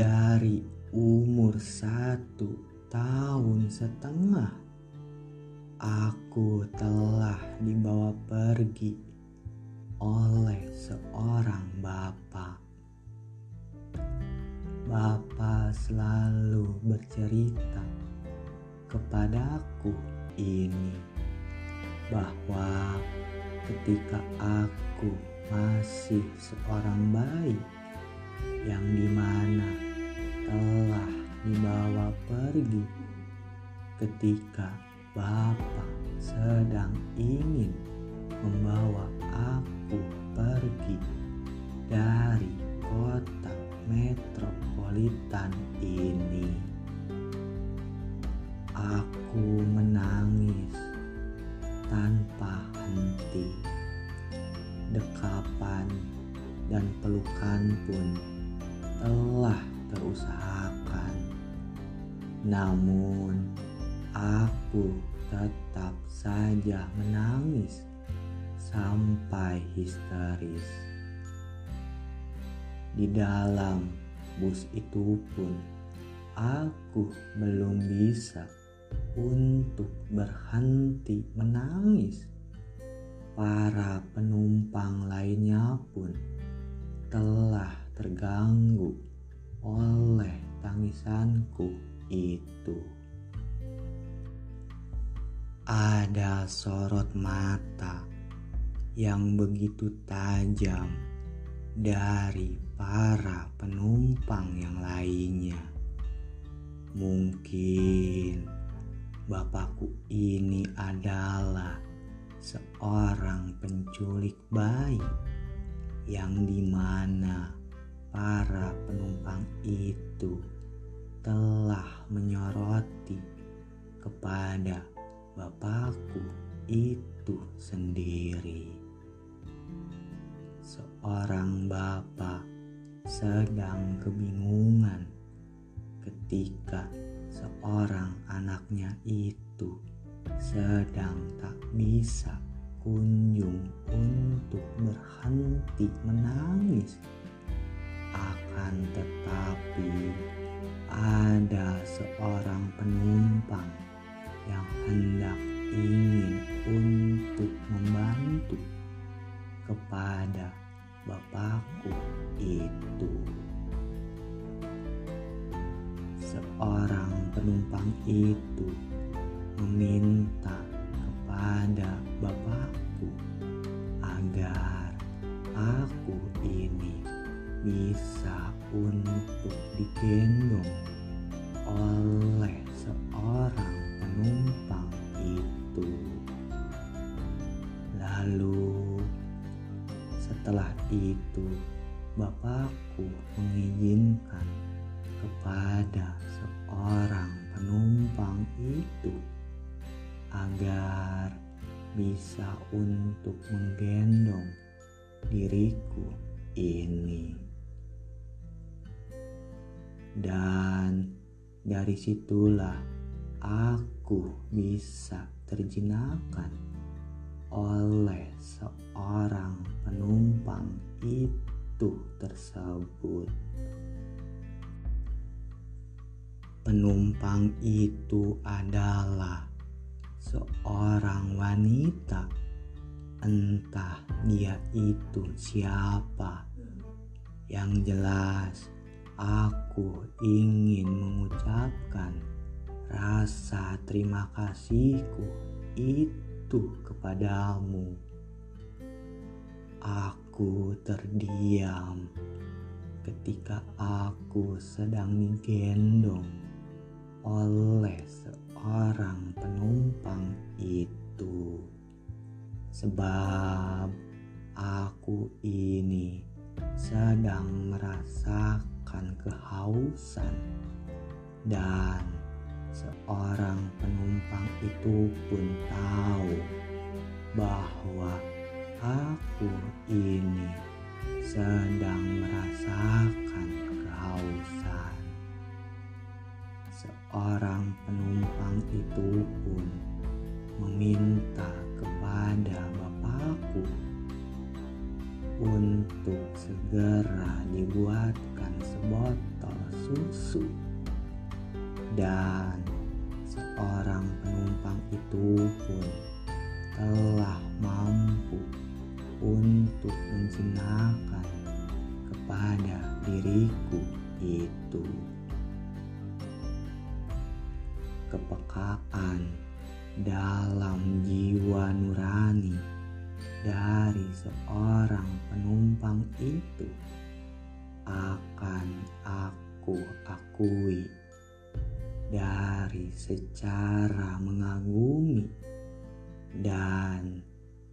Dari umur satu tahun setengah, aku telah dibawa pergi oleh seorang bapak. Bapak selalu bercerita kepadaku ini bahwa ketika aku masih seorang bayi yang di mana telah dibawa pergi ketika Bapak sedang ingin membawa aku pergi dari kota metropolitan ini. Aku menangis tanpa henti. Dekapan dan pelukan pun telah terusahakan. Namun, aku tetap saja menangis sampai histeris. Di dalam bus itu pun, aku belum bisa untuk berhenti menangis. Para penumpang lainnya pun telah terganggu oleh tangisanku itu. Ada sorot mata yang begitu tajam dari para penumpang yang lainnya. Mungkin bapakku ini adalah seorang penculik bayi yang di mana para penumpang itu telah menyoroti kepada bapakku itu sendiri. Seorang bapak sedang kebingungan ketika seorang anaknya itu sedang tak bisa kunjung untuk berhenti menangis akan tetapi ada seorang penumpang yang hendak ingin untuk membantu kepada bapakku itu. Seorang penumpang itu meminta kepada bapakku agar aku ini bisa untuk digendong oleh seorang penumpang itu. Lalu setelah itu bapakku mengizinkan kepada seorang penumpang itu agar bisa untuk menggendong diriku ini. Dan dari situlah aku bisa terjinakkan oleh seorang penumpang itu tersebut. Penumpang itu adalah seorang wanita, entah dia itu siapa. Yang jelas, aku ingin mengucapkan rasa terima kasihku itu kepadamu. Aku terdiam ketika aku sedang digendong oleh seorang penumpang itu, sebab aku ini sedang merasakan kehausan dan seorang penumpang itu pun tahu bahwa aku ini sedang merasakan kehausan. Seorang penumpang itu pun meminta kepada bapakku untuk segera dibuatkan sebotol susu. Dan seorang penumpang itu pun telah mampu untuk menjinakkan kepada diriku itu kepekaan dalam jiwa nurani dari seorang penumpang itu akan aku akui dari secara mengagumi dan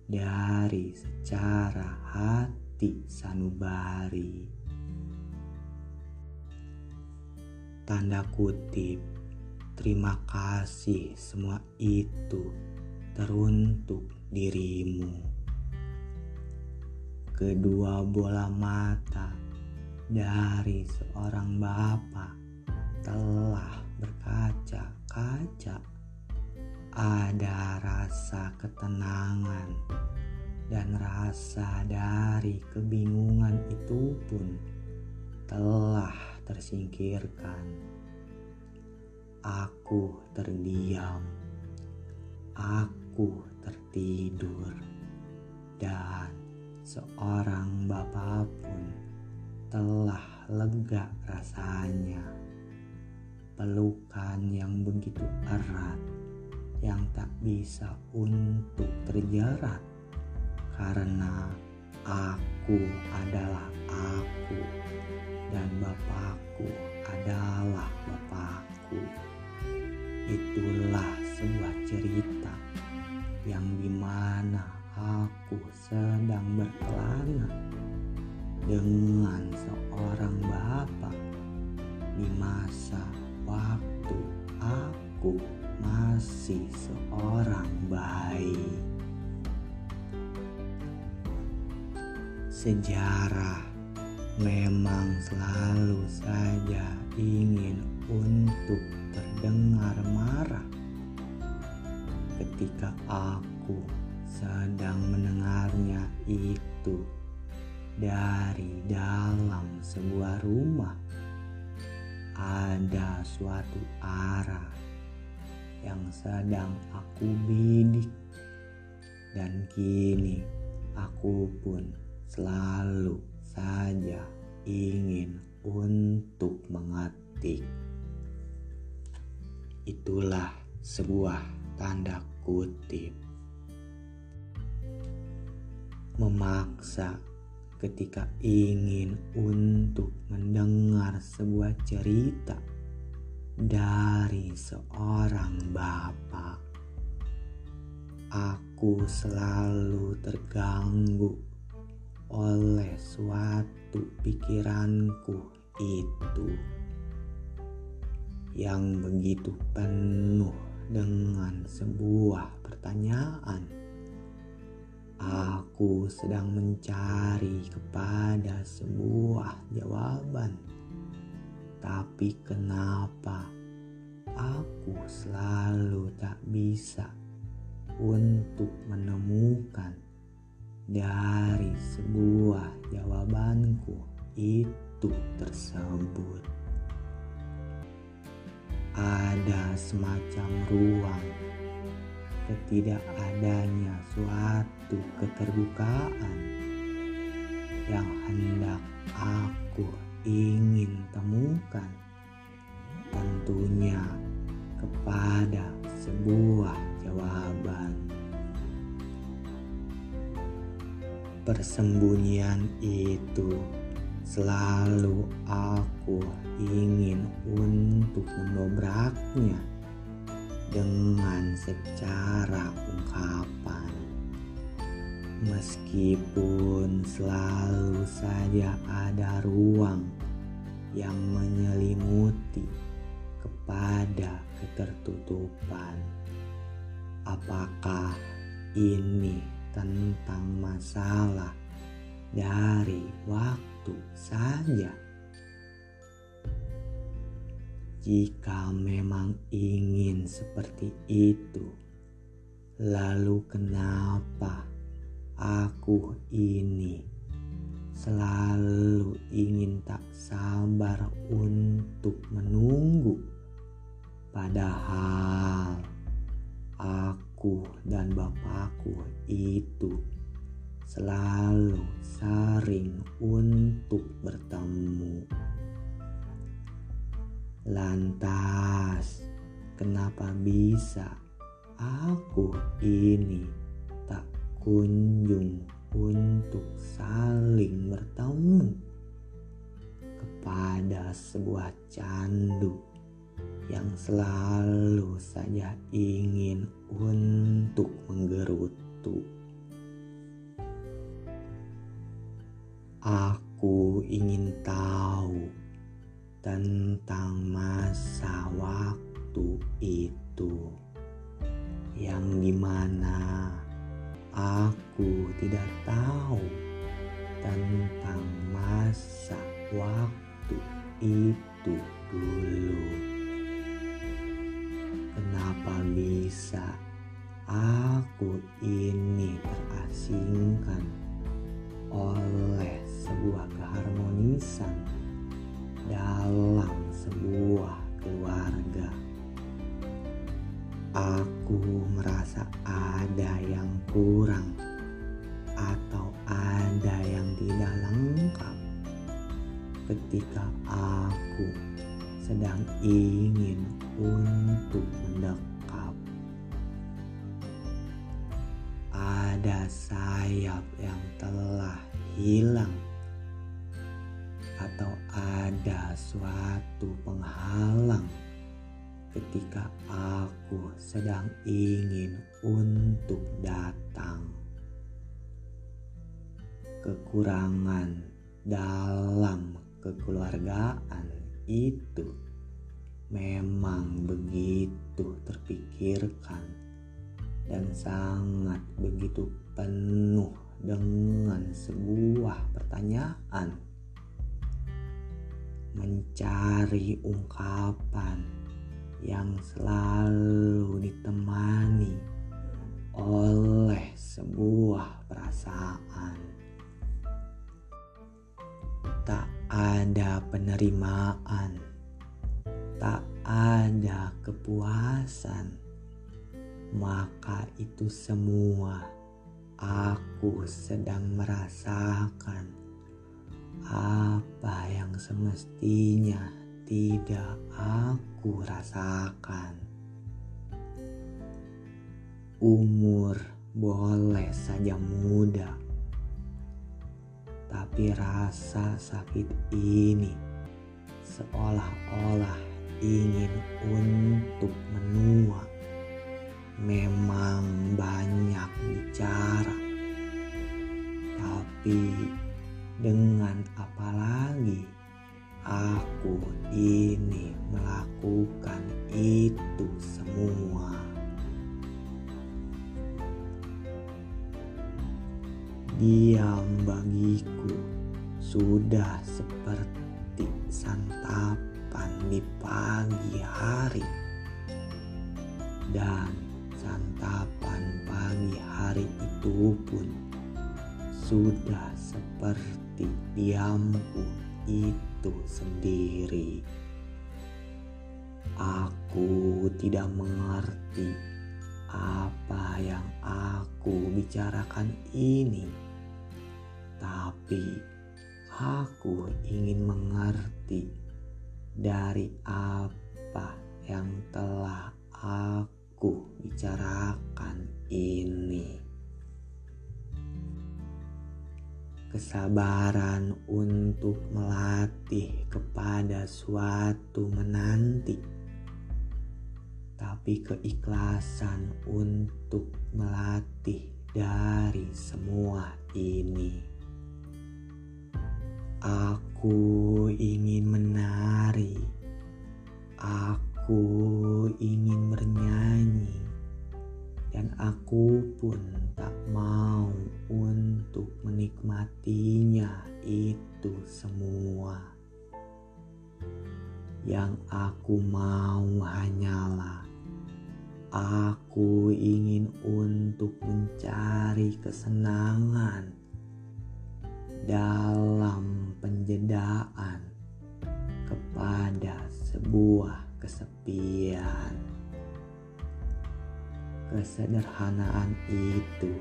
dari secara hati sanubari. Tanda kutip, terima kasih semua itu teruntuk dirimu kedua bola mata dari seorang bapak telah berkaca-kaca. Ada rasa ketenangan dan rasa dari kebingungan itu pun telah tersingkirkan. Aku terdiam, aku tertidur, dan seorang bapak pun telah lega rasanya. Pelukan yang begitu erat yang tak bisa untuk terjerat karena aku adalah aku dan bapakku adalah bapakku. Itulah sebuah cerita yang di mana aku sedang berkelana dengan seorang bapak di masa waktu aku masih seorang bayi. Sejarah memang selalu saja ingin untuk terdengar marah ketika aku sedang mendengarnya itu dari dalam sebuah rumah. Ada suatu arah yang sedang aku bidik dan kini aku pun selalu saja ingin untuk mengetik. Itulah sebuah tanda kutip memaksa ketika ingin untuk mendengar sebuah cerita dari seorang bapak. Aku selalu terganggu oleh suatu pikiranku itu yang begitu penuh dengan sebuah pertanyaan Aku sedang mencari kepada sebuah jawaban, tapi kenapa aku selalu tak bisa untuk menemukan dari sebuah jawabanku itu tersebut? Ada semacam ruang ketidakadanya suatu keterbukaan yang hendak aku ingin temukan tentunya kepada sebuah jawaban. Persembunyian itu selalu aku ingin untuk mendobraknya dengan secara ungkapan. Meskipun selalu saja ada ruang yang menyelimuti kepada ketertutupan. Apakah ini tentang masalah dari waktu saja? Jika memang ingin seperti itu, lalu kenapa aku ini selalu ingin tak sabar untuk menunggu. Padahal aku dan bapakku itu selalu sering untuk bertemu. Lantas, kenapa bisa aku ini tak kunjung untuk saling bertemu kepada sebuah candu yang selalu saja ingin untuk menggerutu. Aku ingin tahu tentang masa waktu itu yang di mana aku tidak tahu tentang masa waktu itu dulu. Kenapa bisa aku ini ketika aku sedang ingin untuk mendekap. Ada sayap yang telah hilang atau ada suatu penghalang ketika aku sedang ingin untuk datang. Kekurangan dalam kekeluargaan itu memang begitu terpikirkan dan sangat begitu penuh dengan sebuah pertanyaan. Mencari ungkapan yang selalu ditemani oleh sebuah perasaan ada penerimaan, tak ada kepuasan, maka itu semua aku sedang merasakan. Apa yang semestinya tidak aku rasakan. Umur boleh saja muda tapi rasa sakit ini seolah-olah ingin untuk menua. Memang banyak bicara, tapi dengan apa lagi aku ini melakukan itu semua. Diam bagiku sudah seperti santapan di pagi hari. Dan santapan pagi hari itu pun sudah seperti diamku itu sendiri. Aku tidak mengerti apa yang aku bicarakan ini tapi aku ingin mengerti dari apa yang telah aku bicarakan ini. Kesabaran untuk melatih kepada suatu menanti, tapi keikhlasan untuk melatih dari semua ini. Aku ingin menari, aku ingin bernyanyi, dan aku pun tak mau untuk menikmatinya itu semua. Yang aku mau hanyalah aku ingin untuk mencari kesenangan dalam penjedaan kepada sebuah kesepian. Kesederhanaan itu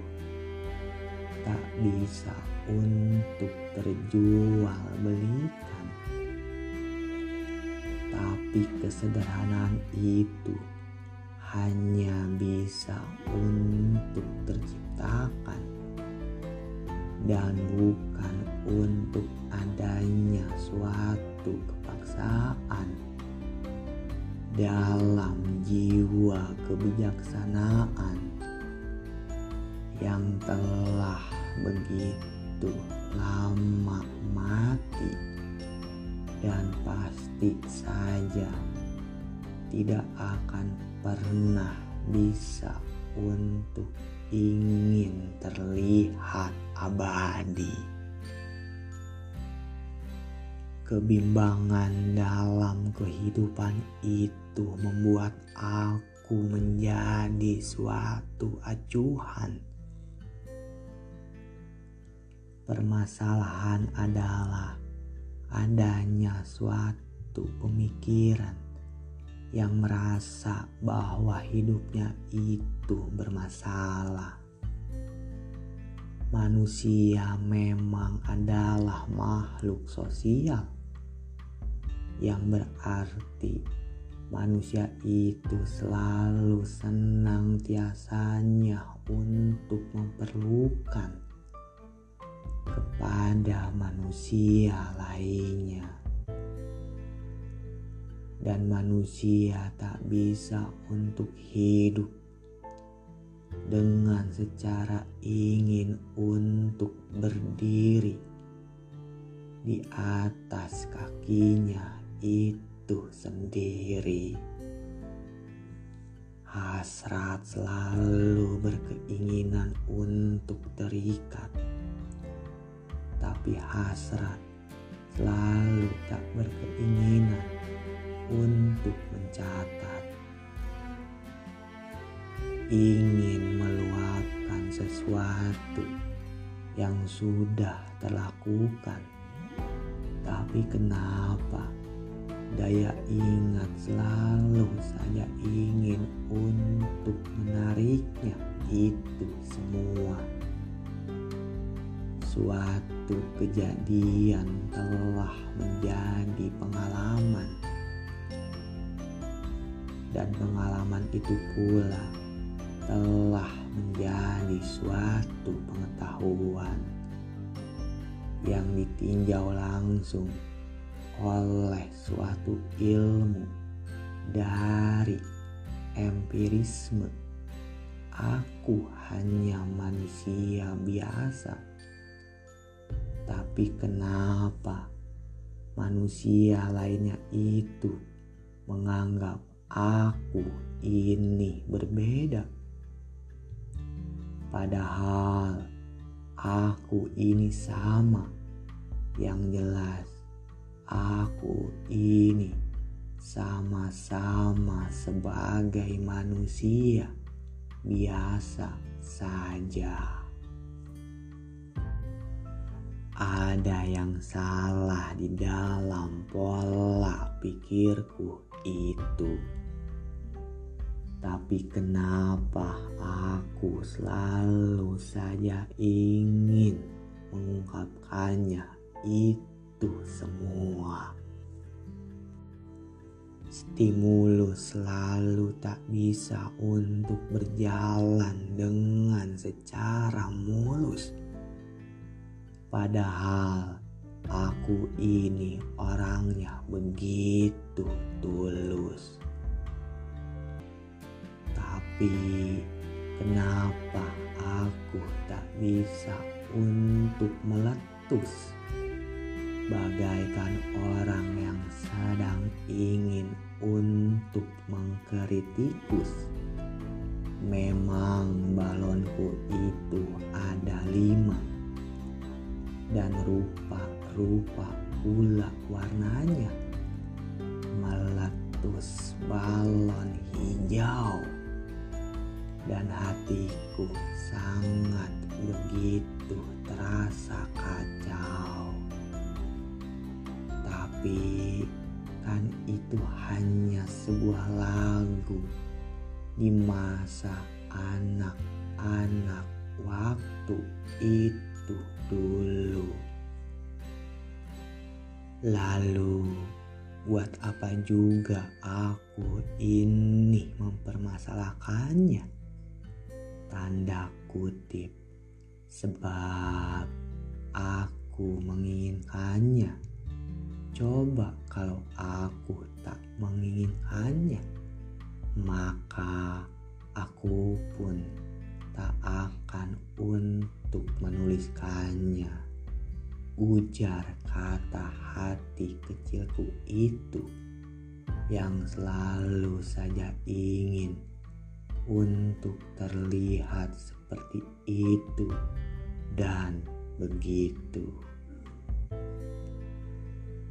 tak bisa untuk terjual belikan, tapi kesederhanaan itu hanya bisa untuk terciptakan dan bukan untuk adanya suatu kepaksaan dalam jiwa kebijaksanaan yang telah begitu lama mati dan pasti saja tidak akan pernah bisa untuk ingin terlihat abadi kebimbangan dalam kehidupan itu membuat aku menjadi suatu acuhan. Permasalahan adalah adanya suatu pemikiran yang merasa bahwa hidupnya itu bermasalah. Manusia memang adalah makhluk sosial yang berarti manusia itu selalu senang tiasanya untuk memerlukan kepada manusia lainnya. Dan manusia tak bisa untuk hidup dengan secara ingin untuk berdiri di atas kakinya itu sendiri. Hasrat selalu berkeinginan untuk terikat, tapi hasrat selalu tak berkeinginan untuk mencatat. Ingin meluapkan sesuatu yang sudah terlakukan, tapi kenapa? Daya ingat selalu saja ingin untuk menariknya itu semua. Suatu kejadian telah menjadi pengalaman. Dan pengalaman itu pula telah menjadi suatu pengetahuan yang ditinjau langsung oleh suatu ilmu dari empirisme. Aku hanya manusia biasa, tapi kenapa manusia lainnya itu menganggap aku ini berbeda? Padahal aku ini sama, yang jelas aku ini sama-sama sebagai manusia biasa saja. Ada yang salah di dalam pola pikirku itu. Tapi kenapa aku selalu saja ingin mengungkapkannya itu? semua. Stimulus selalu tak bisa untuk berjalan dengan secara mulus. Padahal aku ini orangnya begitu tulus. Tapi kenapa aku tak bisa untuk meletus? bagaikan orang yang sedang ingin untuk mengkritikus. Memang balonku itu ada lima dan rupa-rupa pula warnanya meletus balon hijau dan hatiku sangat begitu terasa kacau Tapi kan itu hanya sebuah lagu di masa anak-anak waktu itu dulu. Lalu buat apa juga aku ini mempermasalahkannya? Tanda kutip. Sebab aku menginginkannya. Coba kalau aku tak menginginkannya, maka aku pun tak akan untuk menuliskannya. Ujar kata hati kecilku itu yang selalu saja ingin untuk terlihat seperti itu dan begitu.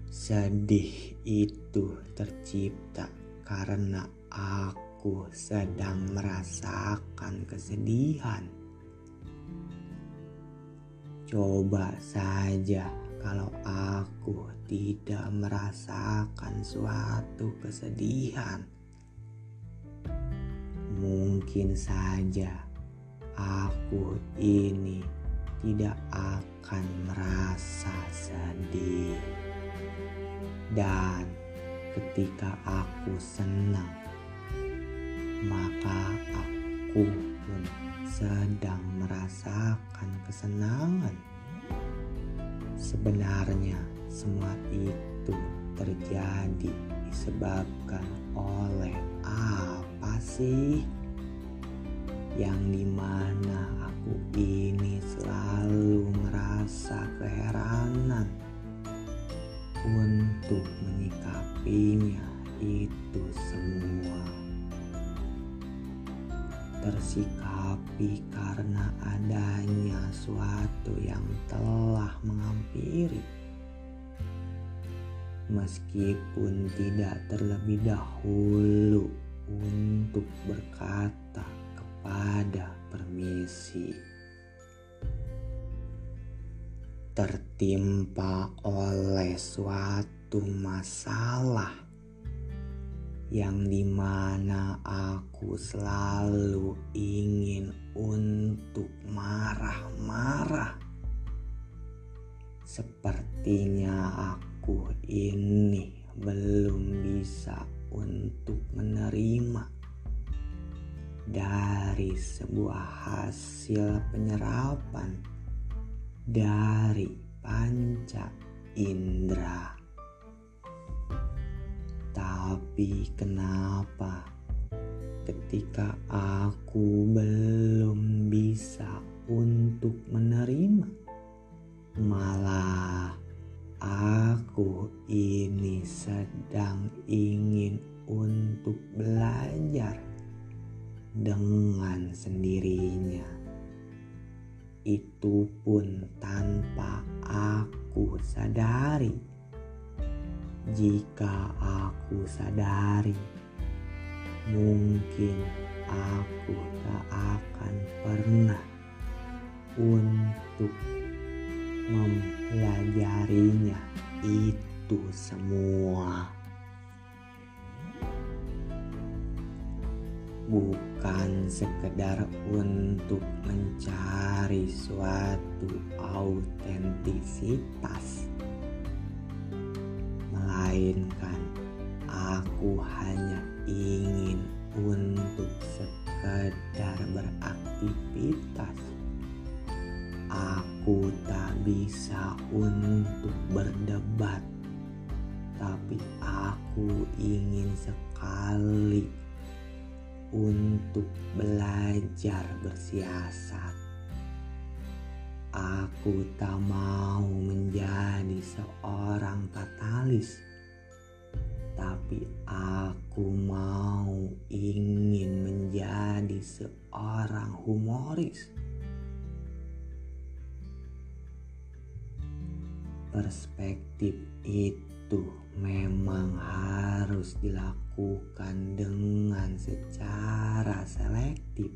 Sedih itu tercipta karena aku sedang merasakan kesedihan. Coba saja kalau aku tidak merasakan suatu kesedihan. Mungkin saja aku ini tidak akan merasa sedih. Dan ketika aku senang, maka aku pun sedang merasakan kesenangan. Sebenarnya semua itu terjadi disebabkan oleh apa sih? Yang di mana aku ini selalu merasa keheranan untuk menyikapinya itu semua tersikapi karena adanya suatu yang telah menghampiri meskipun tidak terlebih dahulu untuk berkata kepada permisi tertimpa oleh suatu masalah yang di mana aku selalu ingin untuk marah-marah. Sepertinya aku ini belum bisa untuk menerima dari sebuah hasil penyerapan dari panca indera. Tapi kenapa ketika aku belum bisa untuk menerima, malah aku ini sedang ingin untuk belajar dengan sendirinya itu pun tanpa aku sadari. Jika aku sadari, mungkin aku tak akan pernah untuk mempelajarinya itu semua. bukan sekedar untuk mencari suatu autentisitas, melainkan aku hanya ingin untuk sekedar beraktivitas. Aku bisa untuk berdebat, tapi aku ingin sekali untuk belajar bersiasat. Aku tak mau menjadi seorang katalis, tapi aku mau ingin menjadi seorang humoris. Perspektif itu memang harus dilakukan dengan secara selektif,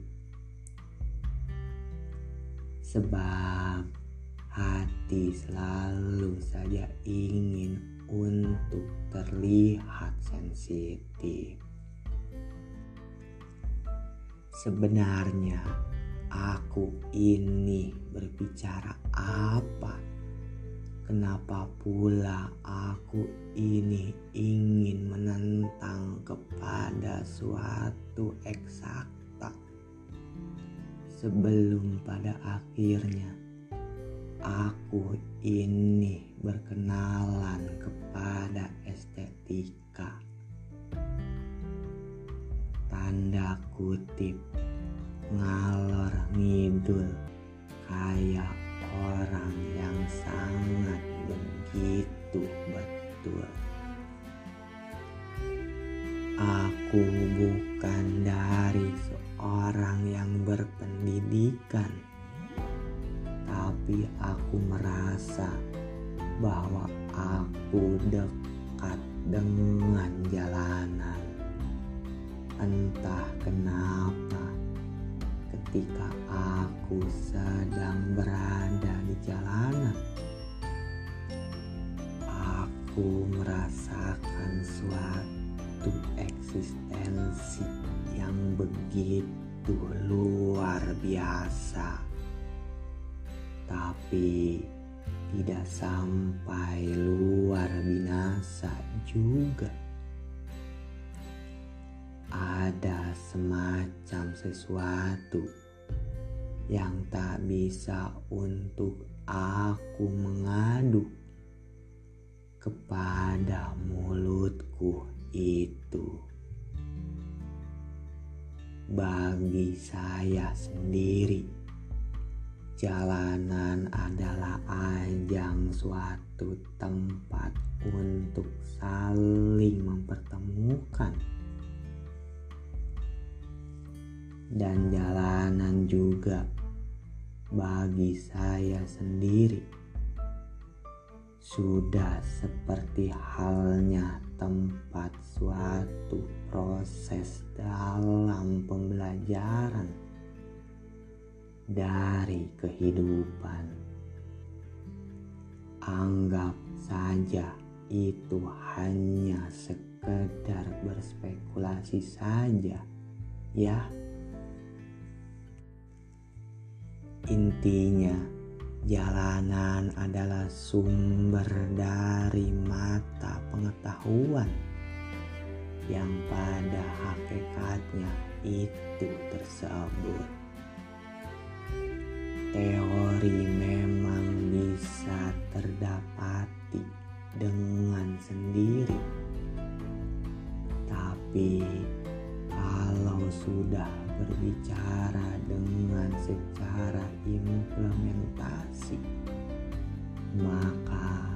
sebab hati selalu saja ingin untuk terlihat sensitif. Sebenarnya aku ini berbicara apa? Kenapa pula aku ini ingin menentang kepada suatu eksakta sebelum pada akhirnya aku ini berkenalan kepada estetika. Tanda kutip ngalor ngidul kayak orang yang sangat begitu betul. Aku bukan dari seorang yang berpendidikan, tapi aku merasa bahwa aku dekat dengan jalanan. Entah kenapa, ketika aku sedang berada di jalanan, aku merasakan suatu eksistensi yang begitu luar biasa, tapi tidak sampai luar binasa juga. Ada semacam sesuatu yang tak bisa untuk aku mengadu kepada mulutku itu. Bagi saya sendiri, jalanan adalah ajang suatu tempat untuk saling mempertemukan. Dan jalanan juga bagi saya sendiri sudah seperti halnya tempat suatu proses dalam pembelajaran dari kehidupan. Anggap saja itu hanya sekedar berspekulasi saja, ya. Intinya, jalanan adalah sumber dari mata pengetahuan yang pada hakikatnya itu tersebut. Teori memang bisa terdapati dengan sendiri, tapi sudah berbicara dengan secara implementasi, maka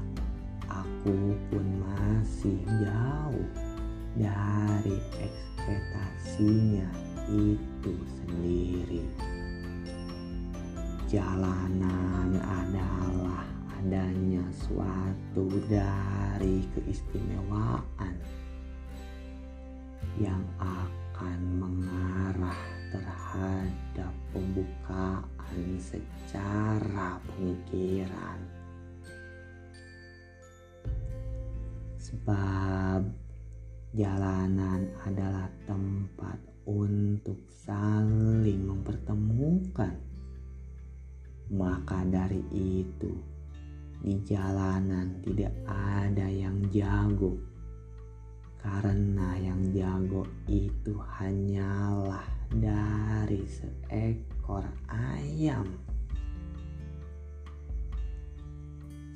aku pun masih jauh dari ekspektasinya itu sendiri. Jalanan adalah adanya suatu dari keistimewaan yang akan mengarah terhadap pembukaan secara pemikiran. Sebab jalanan adalah tempat untuk saling mempertemukan. Maka dari itu, di jalanan tidak ada yang jago, karena yang jago itu hanyalah dari seekor ayam.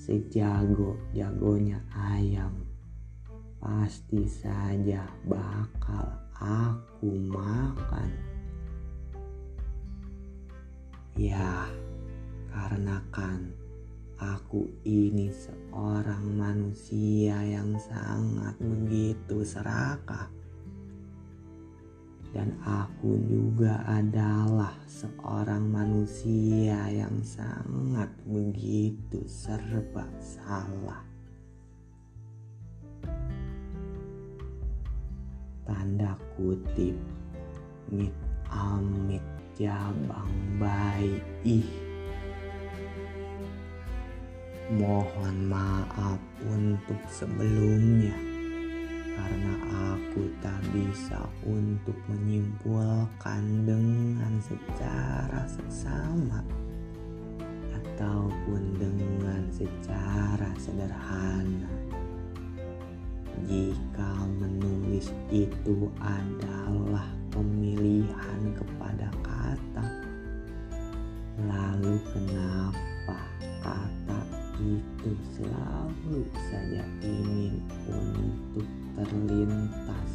Sejago-jagonya ayam, pasti saja bakal aku makan. Ya, karena kan aku ini seorang manusia yang sangat begitu serakah. Dan aku juga adalah seorang manusia yang sangat begitu serba salah. Tanda kutip, mit amit jabang bayi ih Mohon maaf untuk sebelumnya karena aku tak bisa untuk menyimpulkan dengan secara seksama ataupun dengan secara sederhana. Jika menulis itu adalah pemilihan kepada kata, lalu kenapa kata itu selalu saja ingin untuk terlintas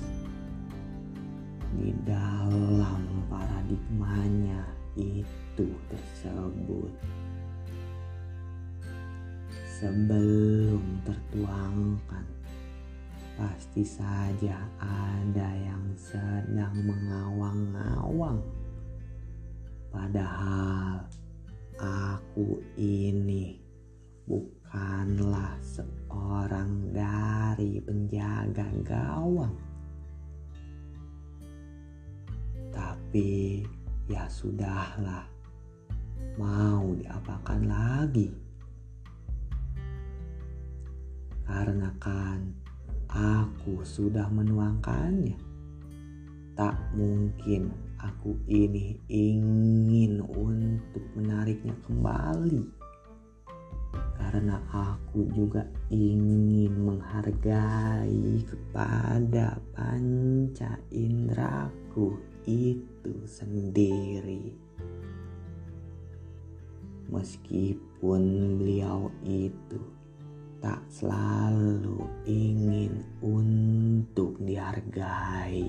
di dalam paradigmanya itu tersebut. Sebelum tertuangkan pasti saja ada yang sedang mengawang-awang. Padahal aku ini bukanlah seorang dari penjaga gawang. Tapi ya sudahlah, mau diapakan lagi? Karena kan aku sudah menuangkannya. Tak mungkin aku ini ingin untuk menariknya kembali karena aku juga ingin menghargai kepada panca indraku itu sendiri. Meskipun beliau itu tak selalu ingin untuk dihargai.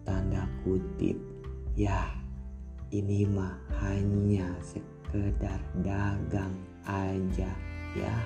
Tanda kutip, ya ini mah hanya sekedar sekedar dagang aja ya.